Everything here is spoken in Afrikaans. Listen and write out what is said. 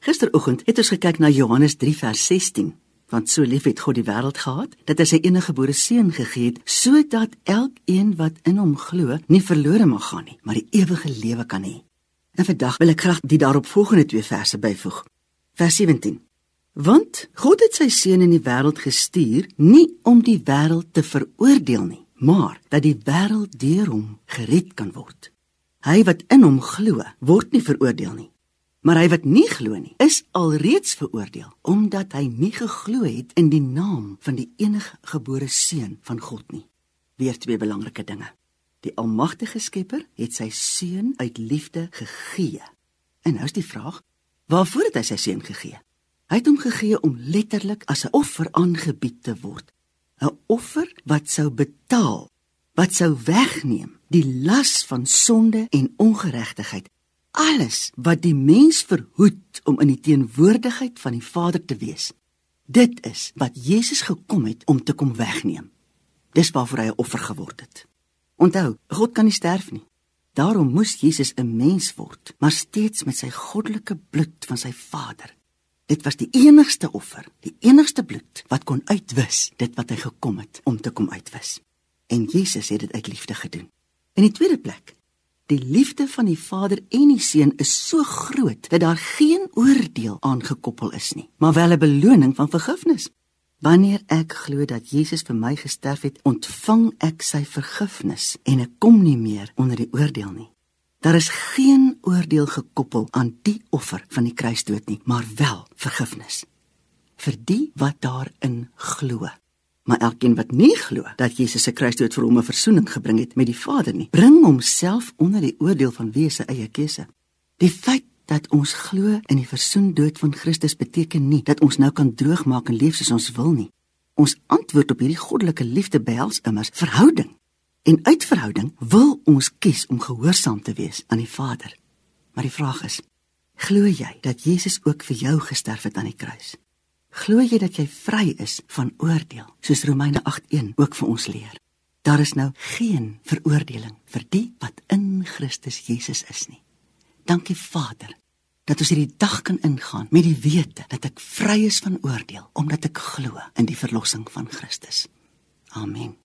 Gisteroggend het ons gekyk na Johannes 3 vers 16, want so lief het God die wêreld gehad dat hy sy eniggebore seun gegee het sodat elkeen wat in hom glo nie verlore mag gaan nie, maar die ewige lewe kan hê. En vandag wil ek graag die daaropvolgende twee verse byvoeg. Vers 17. Want God het sy seun in die wêreld gestuur nie om die wêreld te veroordeel nie, maar dat die wêreld deur hom gered kan word. Hy wat in hom glo, word nie veroordeel nie. Maar hy wat nie glo nie, is alreeds veroordeel omdat hy nie geglo het in die naam van die eniggebore seun van God nie. Weer twee belangrike dinge. Die almagtige Skepper het sy seun uit liefde gegee. En nou is die vraag, waarvoor het hy sy seun gegee? Hy het hom gegee om letterlik as 'n offer aangebied te word. 'n Offer wat sou betaal, wat sou wegneem die las van sonde en ongeregtigheid alles wat die mens verhoed om in die teenwoordigheid van die Vader te wees. Dit is wat Jesus gekom het om te kom wegneem. Dis waarvoor hy 'n offer geword het. Onthou, God kan nie sterf nie. Daarom moes Jesus 'n mens word, maar steeds met sy goddelike bloed van sy Vader. Dit was die enigste offer, die enigste bloed wat kon uitwis dit wat hy gekom het om te kom uitwis. En Jesus het dit uit liefde gedoen. In die tweede plek, Die liefde van die Vader en die Seun is so groot dat daar geen oordeel aangekoppel is nie, maar wel 'n beloning van vergifnis. Wanneer ek glo dat Jesus vir my gesterf het, ontvang ek sy vergifnis en ek kom nie meer onder die oordeel nie. Daar is geen oordeel gekoppel aan die offer van die kruisdood nie, maar wel vergifnis vir die wat daarin glo. Maar elkeen wat nie glo dat Jesus se kruisdood vir hom 'n verzoening gebring het met die Vader nie, bring homself onder die oordeel van wie se eie keuse. Die feit dat ons glo in die versoendood van Christus beteken nie dat ons nou kan droogmaak en leef soos ons wil nie. Ons antwoord op hierdie goddelike liefde behels immers verhouding. En uit verhouding wil ons kies om gehoorsaam te wees aan die Vader. Maar die vraag is: glo jy dat Jesus ook vir jou gesterf het aan die kruis? Glo jy dat jy vry is van oordeel, soos Romeine 8:1 ook vir ons leer? Daar is nou geen veroordeling vir die wat in Christus Jesus is nie. Dankie Vader dat ons hierdie dag kan ingaan met die wete dat ek vry is van oordeel omdat ek glo in die verlossing van Christus. Amen.